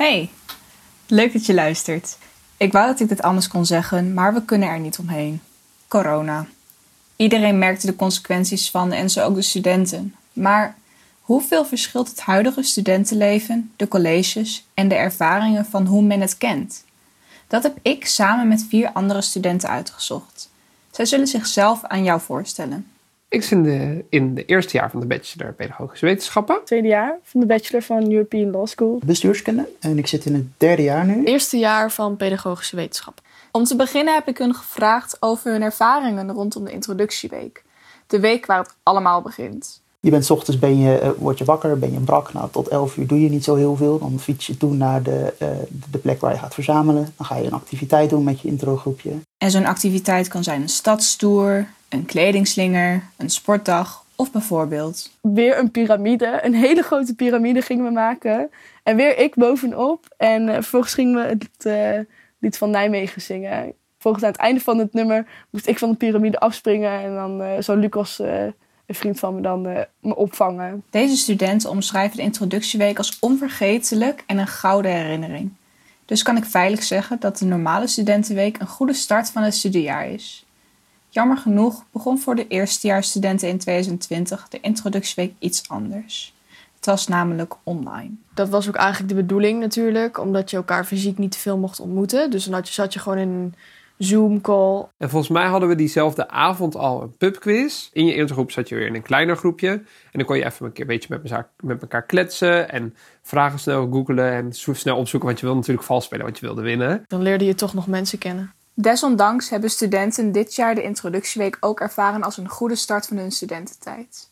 Hey, leuk dat je luistert. Ik wou dat ik dit anders kon zeggen, maar we kunnen er niet omheen. Corona. Iedereen merkte de consequenties van en zo ook de studenten. Maar hoeveel verschilt het huidige studentenleven, de colleges en de ervaringen van hoe men het kent? Dat heb ik samen met vier andere studenten uitgezocht. Zij zullen zichzelf aan jou voorstellen. Ik zit in de, in de eerste jaar van de bachelor Pedagogische Wetenschappen. Tweede jaar van de bachelor van European Law School. bestuurskunde en ik zit in het derde jaar nu. Eerste jaar van pedagogische wetenschap. Om te beginnen heb ik hun gevraagd over hun ervaringen rondom de introductieweek. De week waar het allemaal begint. Je bent 's ochtends ben je, eh, word je wakker, ben je brak. Nou, tot 11 uur doe je niet zo heel veel. Dan fiets je toe naar de, eh, de plek waar je gaat verzamelen. Dan ga je een activiteit doen met je introgroepje. En zo'n activiteit kan zijn een stadstoer, een kledingslinger, een sportdag of bijvoorbeeld Weer een piramide, een hele grote piramide gingen we maken. En weer ik bovenop. En eh, vervolgens gingen we het eh, lied van Nijmegen zingen. Volgens aan het einde van het nummer moest ik van de piramide afspringen. En dan eh, zou Lucas, eh, een vriend van me, dan eh, me opvangen. Deze studenten omschrijven de introductieweek als onvergetelijk en een gouden herinnering. Dus kan ik veilig zeggen dat de normale studentenweek een goede start van het studiejaar is. Jammer genoeg begon voor de eerstejaarsstudenten in 2020 de introductieweek iets anders. Het was namelijk online. Dat was ook eigenlijk de bedoeling natuurlijk, omdat je elkaar fysiek niet te veel mocht ontmoeten. Dus dan had je, zat je gewoon in een Zoom-call. En volgens mij hadden we diezelfde avond al een pubquiz. In je intergroep zat je weer in een kleiner groepje. En dan kon je even een keer een beetje met elkaar, met elkaar kletsen. En vragen snel googelen en zo snel opzoeken. Want je wilde natuurlijk vals spelen, want je wilde winnen. Dan leerde je toch nog mensen kennen. Desondanks hebben studenten dit jaar de introductieweek ook ervaren als een goede start van hun studententijd.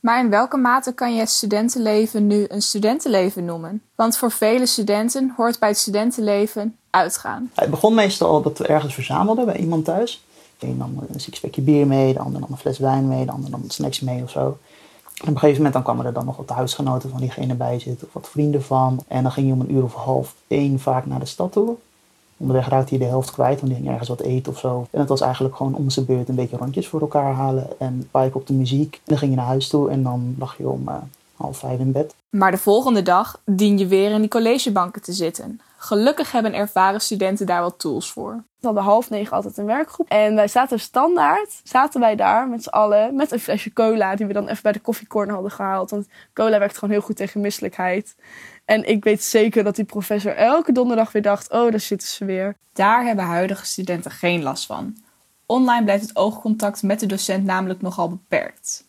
Maar in welke mate kan je het studentenleven nu een studentenleven noemen? Want voor vele studenten hoort bij het studentenleven uitgaan. Het begon meestal dat we ergens verzamelden bij iemand thuis. De een nam een sixpackje bier mee, de ander nam een fles wijn mee, de ander nam snacks mee of zo. En op een gegeven moment dan kwamen er dan nog wat huisgenoten van diegene bij zitten of wat vrienden van. En dan ging je om een uur of half één vaak naar de stad toe. Onderweg raakte je de helft kwijt, want die ging ergens wat eten of zo. En het was eigenlijk gewoon om zijn beurt een beetje rondjes voor elkaar halen en pijpen op de muziek. En dan ging je naar huis toe en dan lag je om eh, half vijf in bed. Maar de volgende dag dien je weer in die collegebanken te zitten. Gelukkig hebben ervaren studenten daar wat tools voor. We hadden half negen altijd een werkgroep. En wij zaten standaard, zaten wij daar met z'n allen, met een flesje cola die we dan even bij de koffiecorner hadden gehaald. Want cola werkt gewoon heel goed tegen misselijkheid. En ik weet zeker dat die professor elke donderdag weer dacht, oh, daar zitten ze weer. Daar hebben huidige studenten geen last van. Online blijft het oogcontact met de docent namelijk nogal beperkt.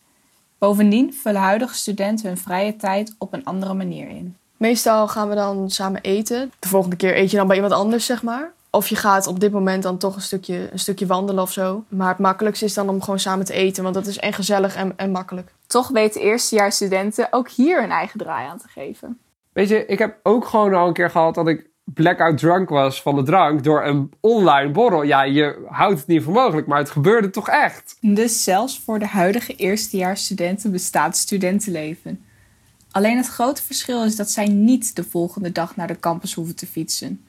Bovendien vullen huidige studenten hun vrije tijd op een andere manier in. Meestal gaan we dan samen eten. De volgende keer eet je dan bij iemand anders, zeg maar. Of je gaat op dit moment dan toch een stukje, een stukje wandelen of zo. Maar het makkelijkste is dan om gewoon samen te eten. Want dat is en gezellig en, en makkelijk. Toch weten eerstejaarsstudenten ook hier een eigen draai aan te geven. Weet je, ik heb ook gewoon al een keer gehad dat ik blackout drunk was van de drank door een online borrel. Ja, je houdt het niet voor mogelijk, maar het gebeurde toch echt. Dus zelfs voor de huidige eerstejaarsstudenten bestaat studentenleven. Alleen het grote verschil is dat zij niet de volgende dag naar de campus hoeven te fietsen.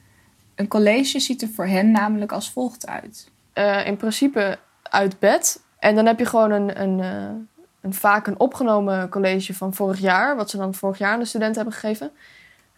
Een college ziet er voor hen namelijk als volgt uit. Eh, in principe uit bed. En dan heb je gewoon een, een, eh, een vaak een opgenomen college van vorig jaar. Wat ze dan vorig jaar aan de studenten hebben gegeven.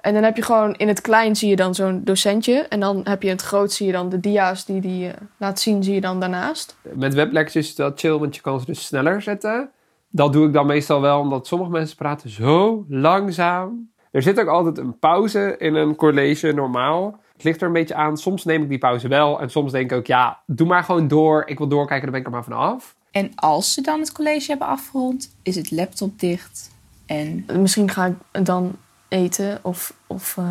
En dan heb je gewoon in het klein zie je dan zo'n docentje. En dan heb je in het groot zie je dan de dia's die die eh, laat zien, zie je dan daarnaast. Met weblectures is dat chill, want je kan ze dus sneller zetten. Dat doe ik dan meestal wel, omdat sommige mensen praten zo langzaam. Er zit ook altijd een pauze in een college, normaal. Het ligt er een beetje aan. Soms neem ik die pauze wel. En soms denk ik ook, ja, doe maar gewoon door. Ik wil doorkijken, dan ben ik er maar vanaf. En als ze dan het college hebben afgerond, is het laptop dicht. En Misschien ga ik dan eten of, of eh,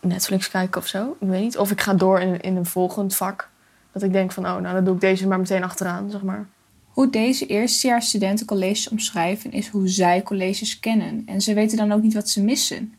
Netflix kijken of zo. Ik weet niet. Of ik ga door in, in een volgend vak. Dat ik denk van, oh, nou dan doe ik deze maar meteen achteraan, zeg maar. Hoe deze eerstejaarsstudenten colleges omschrijven, is hoe zij colleges kennen. En ze weten dan ook niet wat ze missen.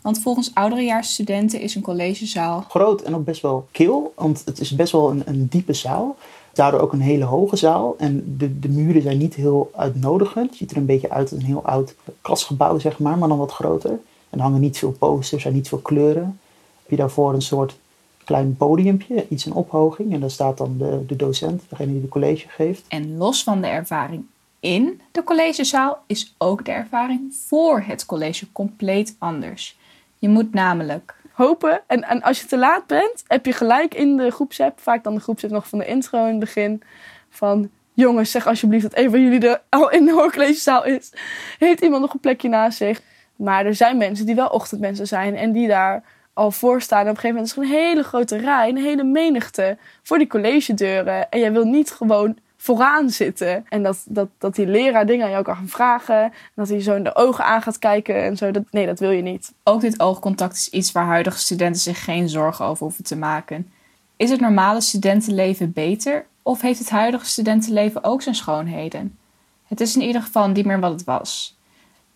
Want volgens ouderejaarsstudenten is een collegezaal Groot en ook best wel kil, want het is best wel een, een diepe zaal. Daardoor ook een hele hoge zaal. En de, de muren zijn niet heel uitnodigend. Het ziet er een beetje uit als een heel oud klasgebouw, zeg maar, maar dan wat groter. En er hangen niet veel posters, er zijn niet veel kleuren. Heb je daarvoor een soort klein podiumpje, iets in ophoging. En daar staat dan de, de docent, degene die de college geeft. En los van de ervaring in de collegezaal is ook de ervaring voor het college compleet anders. Je moet namelijk hopen. En, en als je te laat bent, heb je gelijk in de groepsapp, vaak dan de groepsapp nog van de intro in het begin, van jongens, zeg alsjeblieft dat een van jullie er al in de hoorcollegezaal is. Heeft iemand nog een plekje naast zich? Maar er zijn mensen die wel ochtendmensen zijn en die daar al voor staan. En op een gegeven moment is er een hele grote rij, een hele menigte voor die collegedeuren. En jij wil niet gewoon vooraan zitten. En dat, dat, dat die leraar dingen aan jou kan vragen. En dat hij zo in de ogen aan gaat kijken en zo. Dat, nee, dat wil je niet. Ook dit oogcontact is iets waar huidige studenten zich geen zorgen over hoeven te maken. Is het normale studentenleven beter of heeft het huidige studentenleven ook zijn schoonheden? Het is in ieder geval niet meer wat het was.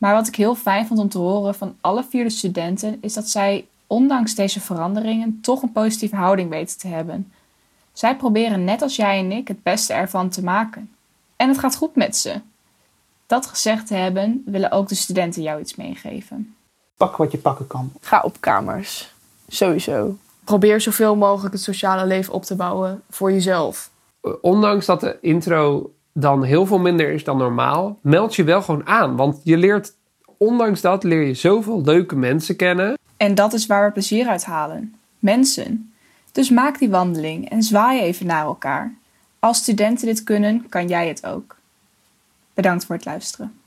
Maar wat ik heel fijn vond om te horen van alle vierde studenten is dat zij, ondanks deze veranderingen, toch een positieve houding weten te hebben. Zij proberen net als jij en ik het beste ervan te maken. En het gaat goed met ze. Dat gezegd te hebben, willen ook de studenten jou iets meegeven. Pak wat je pakken kan. Ga op kamers. Sowieso. Probeer zoveel mogelijk het sociale leven op te bouwen voor jezelf. Ondanks dat de intro dan heel veel minder is dan normaal, meld je wel gewoon aan. Want je leert, ondanks dat, leer je zoveel leuke mensen kennen. En dat is waar we plezier uit halen. Mensen. Dus maak die wandeling en zwaai even naar elkaar. Als studenten dit kunnen, kan jij het ook. Bedankt voor het luisteren.